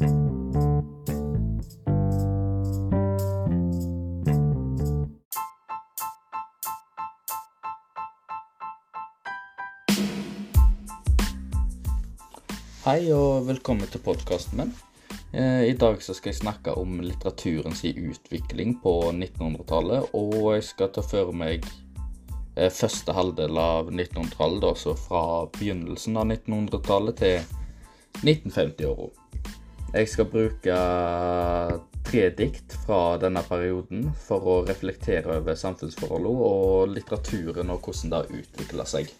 Hei og velkommen til podkasten min. Eh, I dag skal jeg snakke om litteraturens utvikling på 1900-tallet. Og jeg skal ta for meg eh, første halvdel av 1900-tallet, altså fra begynnelsen av 1900-tallet til 1950-åra. Jeg skal bruke tre dikt fra denne perioden for å reflektere over samfunnsforholdene og litteraturen og hvordan det har utvikla seg.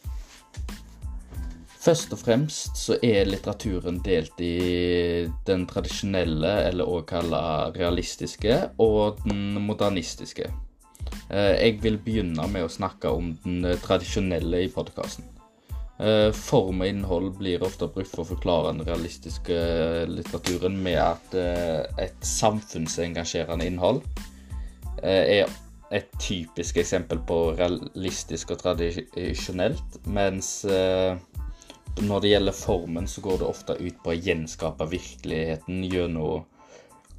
Først og fremst så er litteraturen delt i den tradisjonelle, eller også kalla realistiske, og den modernistiske. Eh, jeg vil begynne med å snakke om den tradisjonelle i podkasten. Eh, form og innhold blir ofte brukt for å forklare den realistiske litteraturen med at eh, et samfunnsengasjerende innhold er et typisk eksempel på realistisk og tradisjonelt, mens når det gjelder formen, så går det ofte ut på å gjenskape virkeligheten gjennom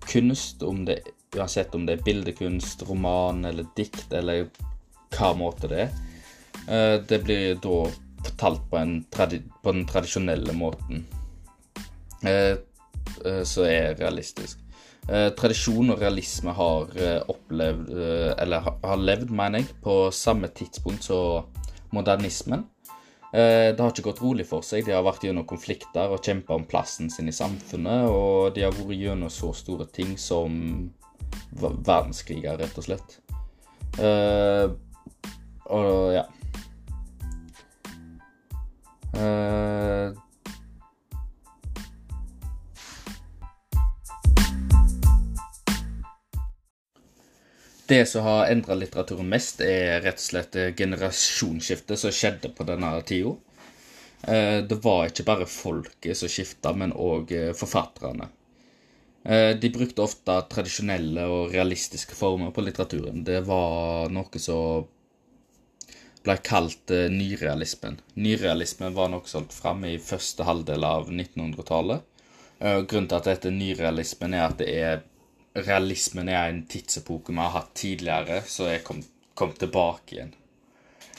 kunst, om det, uansett om det er bildekunst, roman eller dikt, eller hva måte det er. Eh, det blir da fortalt på, på den tradisjonelle måten, eh, eh, som er realistisk. Tradisjon og realisme har opplevd, eller har levd, mener jeg, på samme tidspunkt som modernismen. Eh, det har ikke gått rolig for seg. De har vært gjennom konflikter og kjempa om plassen sin i samfunnet. Og de har vært gjennom så store ting som verdenskriger, rett og slett. Og ja. Uh, Det som har endra litteraturen mest, er rett og slett generasjonsskiftet som skjedde på denne tida. Eh, det var ikke bare folket som skifta, men òg eh, forfatterne. Eh, de brukte ofte tradisjonelle og realistiske former på litteraturen. Det var noe som ble kalt nyrealismen. Nyrealismen var nok solgt fram i første halvdel av 1900-tallet. Grunnen til at det heter nyrealismen, er at det er realismen er en tidsepoke vi har hatt tidligere, så jeg kom, kom tilbake igjen.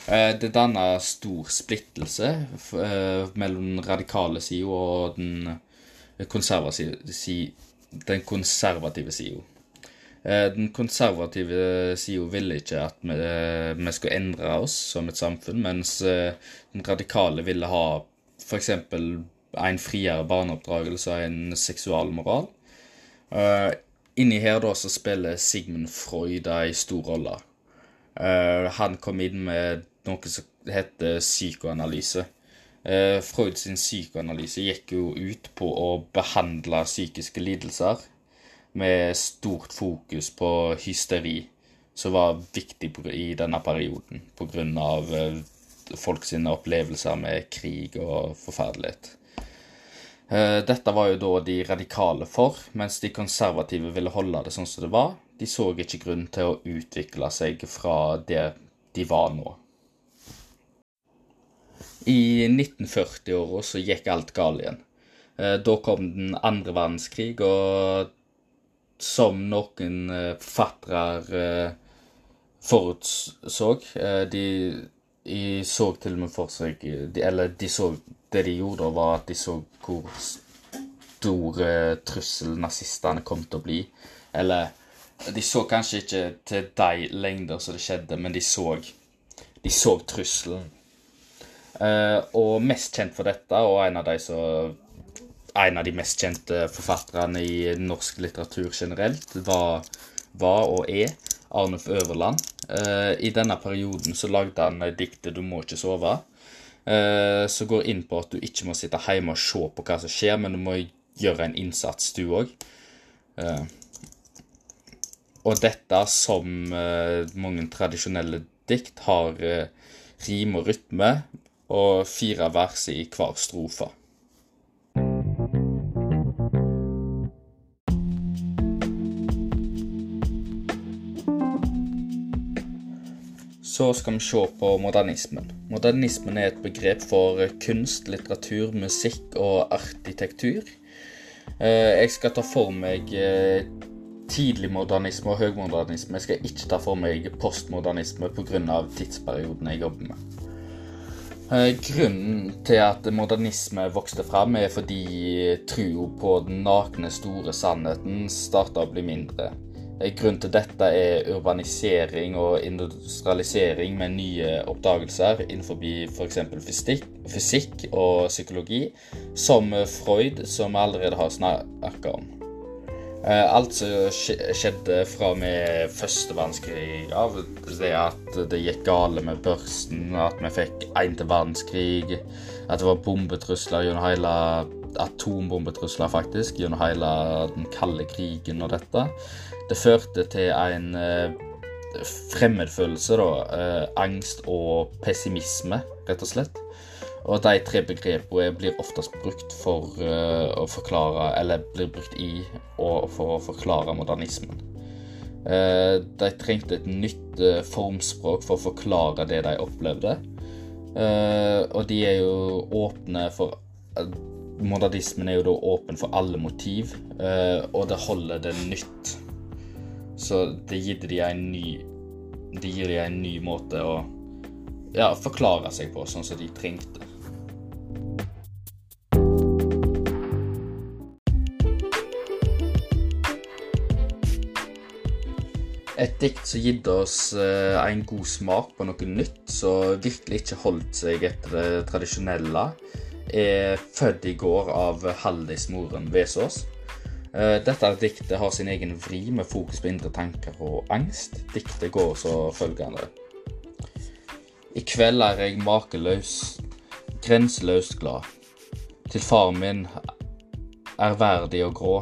Eh, det danner stor splittelse eh, mellom den radikale sida og den konservative sida. Eh, den konservative sida ville ikke at vi, vi, skulle endre oss som et samfunn, mens den radikale ville ha f.eks. en friere barneoppdragelse og en seksualmoral. Inni her da så spiller Sigmund Freud ei stor rolle. Han kom inn med noe som heter psykoanalyse. Freud sin psykoanalyse gikk jo ut på å behandle psykiske lidelser med stort fokus på hysteri, som var viktig i denne perioden pga. Uh, folk sine opplevelser med krig og forferdelighet. Eh, dette var jo da de radikale for, mens de konservative ville holde det sånn som det var. De så ikke grunn til å utvikle seg fra der de var nå. I 1940-åra så gikk alt galt igjen. Eh, da kom den andre verdenskrig, og som noen eh, forfattere forutså de, de, så til og med for seg de, Eller de så det de gjorde, var at de så hvor stor trussel nazistene kom til å bli. Eller de så kanskje ikke til de lengder som det skjedde, men de så, de så trusselen. Og mest kjent for dette, og en av de som en av de mest kjente forfatterne i norsk litteratur generelt, var, var og er Arnulf Øverland. Uh, I denne perioden så lagde han diktet 'Du må ikke sove', eh, som går inn på at du ikke må sitte hjemme og se på hva som skjer, men du må gjøre en innsats, du òg. Eh, og dette, som eh, mange tradisjonelle dikt, har eh, rim og rytme og fire vers i hver strofe. Så skal vi se på modernismen. Modernismen er et begrep for kunst, litteratur, musikk og arkitektur. Jeg skal ta for meg tidlig modernisme og høgmodernisme. Jeg skal ikke ta for meg postmodernisme pga. tidsperioden jeg jobber med. Grunnen til at modernisme vokste fram, er fordi trua på den nakne, store sannheten starta å bli mindre. Grunnen til dette er urbanisering og industrialisering med nye oppdagelser innenfor f.eks. Fysikk, fysikk og psykologi, som Freud, som vi allerede har snakka om. Eh, alt som skjedde fra med første verdenskrig av, det at det gikk gale med børsen, at vi fikk én til verdenskrig, at det var bombetrusler gjennom hele Atombombetrusler, faktisk, gjennom hele den kalde krigen og dette. Det førte til en eh, fremmedfølelse, da. Eh, angst og pessimisme, rett og slett. Og de tre begrepene blir oftest brukt for uh, å forklare Eller blir brukt i og for å forklare modernismen. De trengte et nytt formspråk for å forklare det de opplevde. og de er jo åpne for Modernismen er jo da åpen for alle motiv, og det holder det nytt. Så det gir de en ny Det gir de en ny måte å ja, forklare seg på, sånn som de trengte. Et dikt som gitt oss eh, en god smak på noe nytt, som virkelig ikke holdt seg etter det tradisjonelle, er 'Født i går' av Haldis Moren Vesaas. Eh, dette diktet har sin egen vri med fokus på indre tanker og angst. Diktet går så følgende. I kveld er jeg makeløs, grenseløst glad. Til far min ærverdig og grå.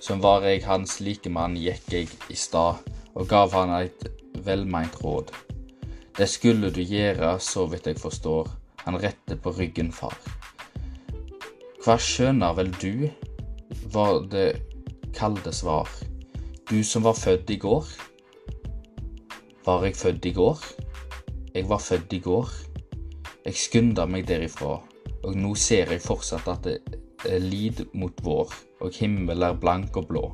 Som var jeg hans likemann, gikk jeg i stad og gav han eit velmeint råd. Det skulle du gjøre, så vidt jeg forstår. Han rette på ryggen, far. Hva skjønner vel du, var det kalde svar. Du som var født i går. Var jeg født i går? Jeg var født i går. Jeg skunda meg derifra, og nå ser jeg fortsatt at det lid mot vår, og himmel er blank og blå.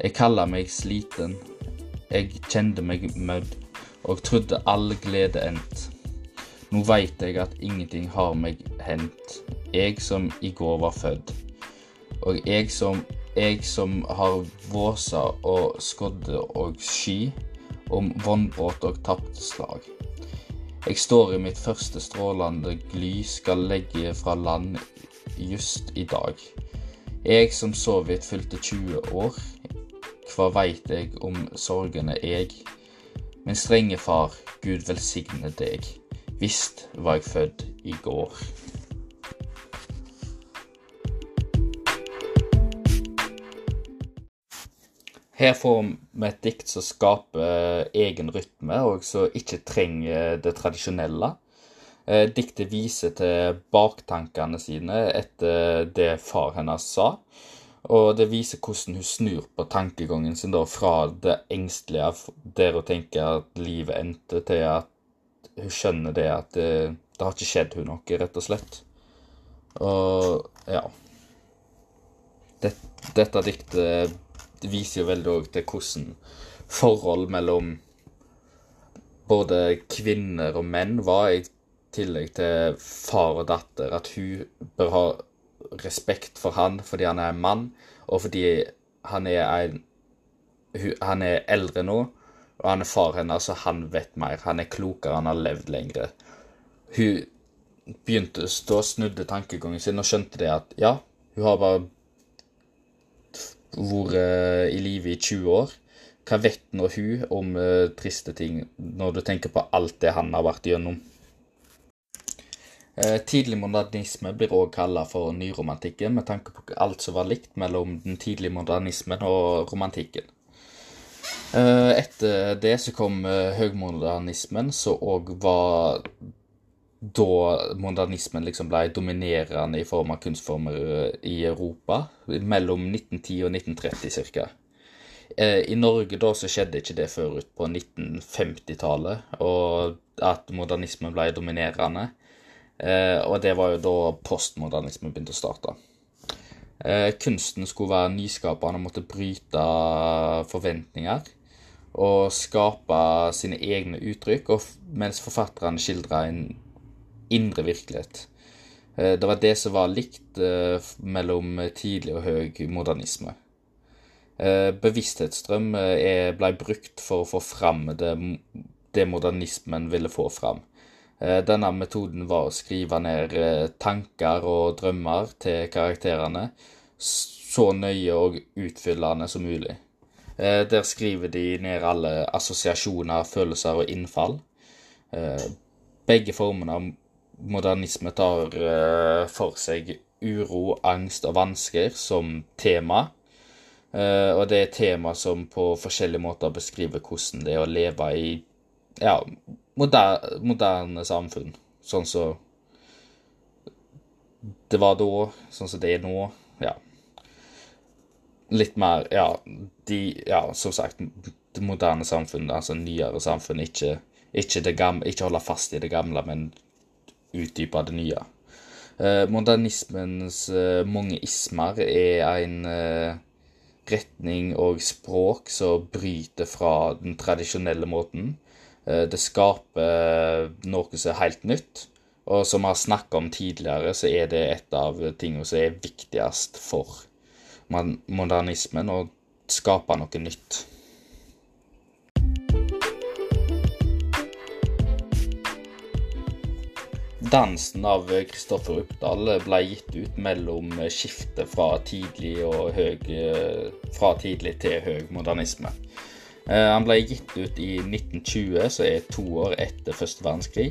Jeg kalla meg sliten, jeg kjente meg mødd, og trodde all glede endt. Nå veit jeg at ingenting har meg hendt, jeg som i går var født. Og jeg som, jeg som har våsa og skodde og sky om vannbåt og tapte slag. Jeg står i mitt første strålende gly, skal legge fra land just i dag. Jeg som så vidt fylte 20 år, hva veit jeg om sorgene jeg? Min strenge far, Gud velsigne deg. Visst var jeg født i går. Her får vi et dikt som skaper egen rytme, og som ikke trenger det tradisjonelle. Eh, diktet viser til baktankene sine etter det far hennes sa. Og det viser hvordan hun snur på tankegangen sin da, fra det engstelige, der hun tenker at livet endte, til at hun skjønner det at det, det har ikke skjedd hun noe, rett og slett. Og ja Dette diktet det viser jo veldig òg til hvordan forhold mellom både kvinner og menn var, i tillegg til far og datter. At hun bør ha respekt for han fordi han er en mann, og fordi han er, en, han er eldre nå, og han er far hennes, så han vet mer. Han er klokere, han har levd lengre. Hun begynte, da snudde tankegangen sin og skjønte det at ja, hun har bare vært eh, i live i 20 år. Hva vet nå hun om uh, triste ting, når du tenker på alt det han har vært gjennom? Uh, tidlig modernisme blir også kalla for nyromantikken, med tanke på alt som var likt mellom den tidlige modernismen og romantikken. Etter det så kom høgmodernismen, som òg var da modernismen liksom ble dominerende i form av kunstformer eh, i Europa, mellom 1910 og 1930 ca. Eh, I Norge da så skjedde ikke det før ut på 1950-tallet, og at modernismen ble dominerende. Eh, og det var jo da postmodernismen begynte å starte. Kunsten skulle være nyskapende og måtte bryte forventninger og skape sine egne uttrykk, mens forfatterne skildra en indre virkelighet. Eh, det var det som var likt eh, mellom tidlig og høy modernisme. Bevissthetsstrøm ble brukt for å få fram det, det modernismen ville få fram. Denne metoden var å skrive ned tanker og drømmer til karakterene så nøye og utfyllende som mulig. Eh, der skriver de ned alle assosiasjoner, følelser og innfall. Eh, begge formene av modernisme tar eh, for seg uro, angst og vansker som tema. Og det er tema som på forskjellige måter beskriver hvordan det er å leve i ja, moderne, moderne samfunn. Sånn som det var da, sånn som det er nå. Ja litt mer Ja, de Ja, som sagt, det moderne samfunnet, altså nyere samfunn, ikke, ikke, ikke holde fast i det gamle, men utdype det nye. Eh, modernismens eh, mange ismer er en eh, retning og språk som bryter fra den tradisjonelle måten. Det skaper noe som er helt nytt. Og som vi har snakka om tidligere, så er det et av tingene som er viktigst for modernismen og skape noe nytt. Dansen av Kristoffer Uppdal ble gitt ut mellom skiftet fra tidlig, høy, fra tidlig til høy modernisme. Eh, han ble gitt ut i 1920, så er to år etter første verdenskrig.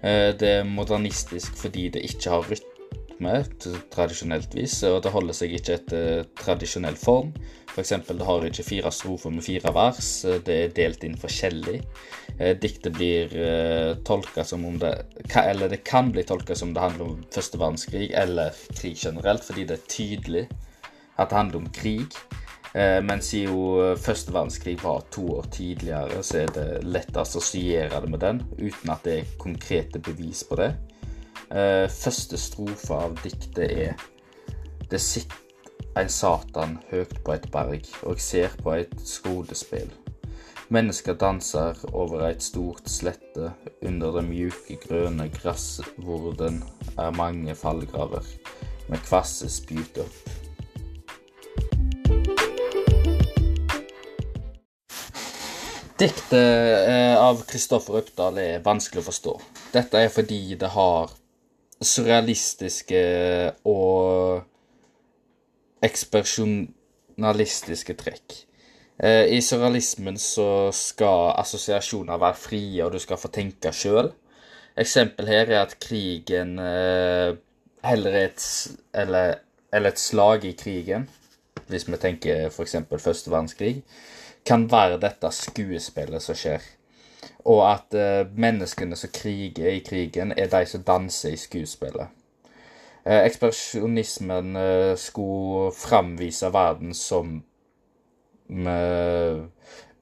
Eh, det er modernistisk fordi det ikke har rytme tradisjonelt vis, og det holder seg ikke etter tradisjonell form. F.eks. For det har ikke fire strofer med fire vers, det er delt inn forskjellig. Eh, diktet blir eh, tolka som om det Eller det kan bli tolka som det handler om første verdenskrig eller krig generelt, fordi det er tydelig at det handler om krig. Eh, men siden første verdenskrig var to år tidligere, så er det lett å assosiere det med den, uten at det er konkrete bevis på det. Første strofe av diktet er Det sitter en satan høyt på et berg og ser på et skodespill. Mennesker danser over et stort slette, under den mjuke, grønne grassvorden er mange fallgraver, med kvasse spyt opp. Diktet eh, av Kristoffer Uppdal er vanskelig å forstå. Dette er fordi det har surrealistiske og ekspersjonalistiske trekk. Eh, I surrealismen så skal assosiasjoner være frie, og du skal få tenke sjøl. Eksempel her er at krigen eh, heller er et eller, eller et slag i krigen, hvis vi tenker f.eks. første verdenskrig, kan være dette skuespillet som skjer og at uh, menneskene som kriger i krigen, er de som danser i skuespillet. Ekspresjonismen skulle framvise verden som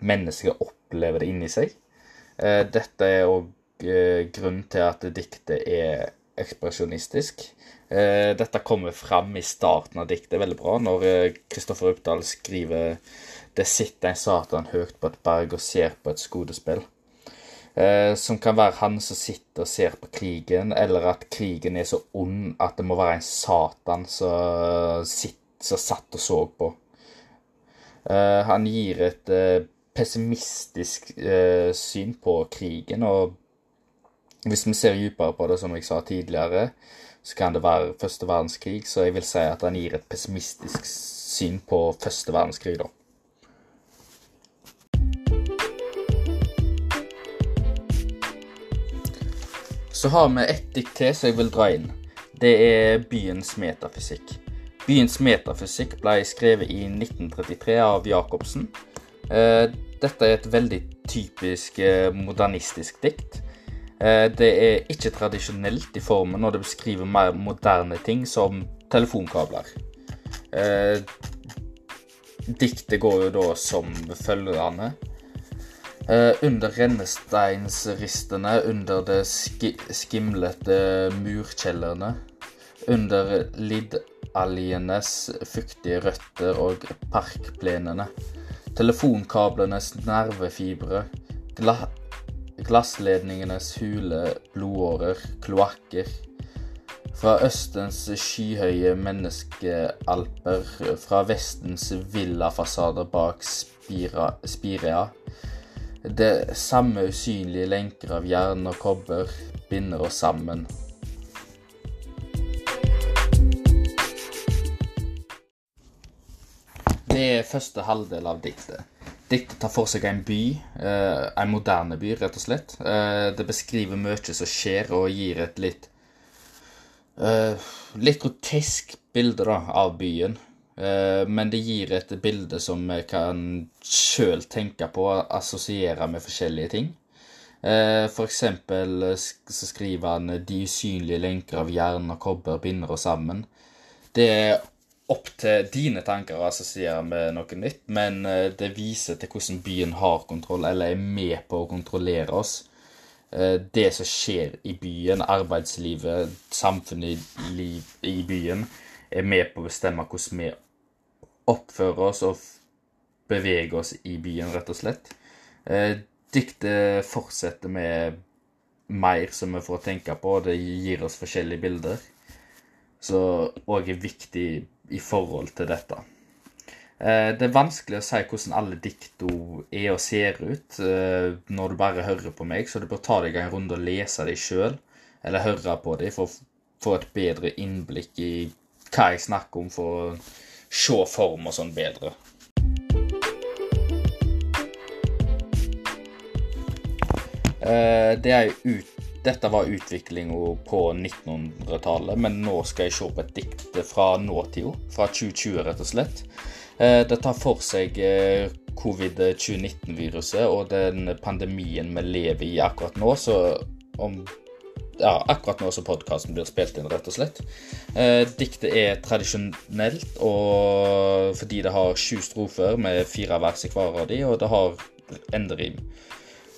mennesker opplever det inni seg. dette er òg grunnen til at diktet er ekspresjonistisk. dette kommer fram i starten av diktet veldig bra, når Kristoffer Uppdal skriver 'Det sitter en satan høyt på et berg og ser på et skudespill'. Eh, som kan være han som sitter og ser på krigen, eller at krigen er så ond at det må være en satan som, som satt og så på. Eh, han gir et eh, pessimistisk eh, syn på krigen, og hvis vi ser dypere på det, som jeg sa tidligere, så kan det være første verdenskrig, så jeg vil si at han gir et pessimistisk syn på første verdenskrig, da. Så har vi ett dikt til som jeg vil dra inn. Det er Byens metafysikk. Byens metafysikk ble skrevet i 1933 av Jacobsen. Eh, dette er et veldig typisk eh, modernistisk dikt. Eh, det er ikke tradisjonelt i formen, og det beskriver mer moderne ting som telefonkabler. Diktet går jo da som følgende. Under rennesteinsristene, under det skimlete murkjellerne, under lidd Sjøalgenes fuktige røtter og parkplenene. Telefonkablenes nervefibre. Gla glassledningenes hule blodårer. Kloakker. Fra østens skyhøye menneskealper, fra vestens villafasader bak Spira, Spirea. Det samme usynlige lenker av jern og kobber binder oss sammen. Er første halvdel av diktet. Diktet tar for seg en by, eh, en moderne by, rett og slett. Eh, det beskriver mye som skjer, og gir et litt eh, litt grotesk bilde da, av byen. Men det gir et bilde som vi kan sjøl tenke på assosiere med forskjellige ting. For eksempel så skriver han 'De usynlige lenker av jern og kobber binder oss sammen'. Det er opp til dine tanker å assosiere med noe nytt, men eh, det viser til hvordan byen har kontroll, eller er med på å kontrollere oss. Eh, det som skjer i byen, arbeidslivet, samfunnet i byen, er med på å bestemme hvordan vi oppfører oss og beveger oss i byen, rett og slett. Eh, diktet fortsetter med mer som vi får tenke på, det gir oss forskjellige bilder. Så òg er viktig i forhold til dette. Eh, det er vanskelig å si hvordan alle dikta er og ser ut eh, når du bare hører på meg, så du bør ta deg en runde og lese dem sjøl, eller høre på dem for å få et bedre innblikk i hva jeg snakker om, for å se form og sånn bedre. Eh, det er jo ut dette var utviklinga på 1900-tallet, men nå skal jeg se på et dikt fra nåtida, fra 2020 rett og slett. Eh, det tar for seg eh, covid-19-viruset og den pandemien vi lever i akkurat nå. Så om ja, akkurat nå som podkasten blir spilt inn, rett og slett. Eh, diktet er tradisjonelt og fordi det har sju strofer med fire vers i hver av de, og det har enderim.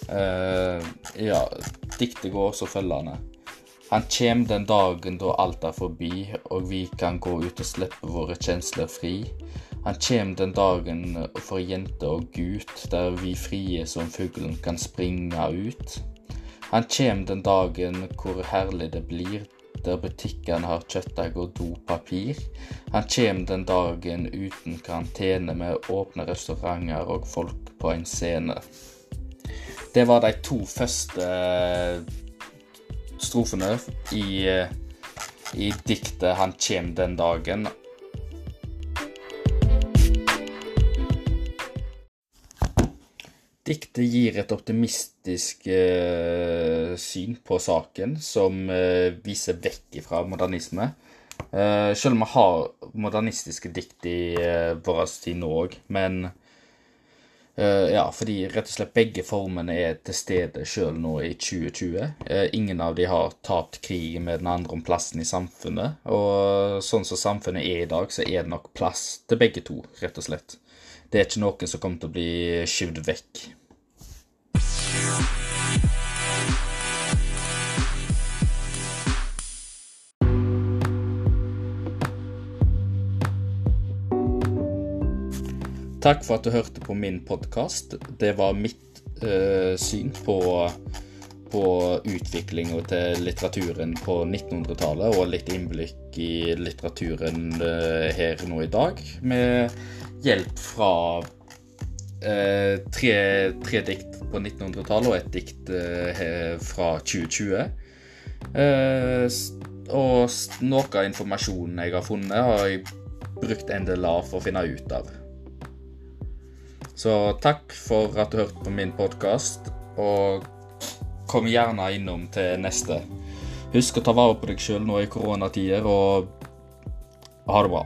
Uh, ja, diktet går også følgende. Han kjem den dagen da alt er forbi, og vi kan gå ut og slippe våre kjensler fri. Han kjem den dagen for jente og gut, der vi frie som fuglen kan springe ut. Han kjem den dagen hvor herlig det blir, der butikkene har kjøttdeig og dopapir. Han kjem den dagen uten karantene med åpne restauranter og folk på en scene. Det var de to første eh, strofene i, eh, i diktet 'Han kjem den dagen'. Diktet gir et optimistisk eh, syn på saken, som eh, viser vekk fra modernisme. Eh, selv om vi har modernistiske dikt i eh, vår tid nå òg, men Uh, ja, fordi rett og slett begge formene er til stede sjøl nå i 2020. Uh, eh, ingen av de har tapt krigen med den andre om plassen i samfunnet. Og sånn som samfunnet er i dag, så er det nok plass til begge to, rett og slett. Det er ikke noen som kommer til å bli skyvd vekk. Takk for at du hørte på min podkast. Det var mitt uh, syn på, på utviklinga til litteraturen på 1900-tallet, og litt innblikk i litteraturen uh, her nå i dag, med hjelp fra uh, tre, tre, dikt på 1900-tallet og et dikt fra 2020. og noe av informasjonen jeg har funnet, har jeg brukt en del av for å finne ut av. Så takk for at du hørte på min podkast, og kom gjerne innom til neste. Husk å ta vare på deg sjøl nå i koronatider, og ha det bra.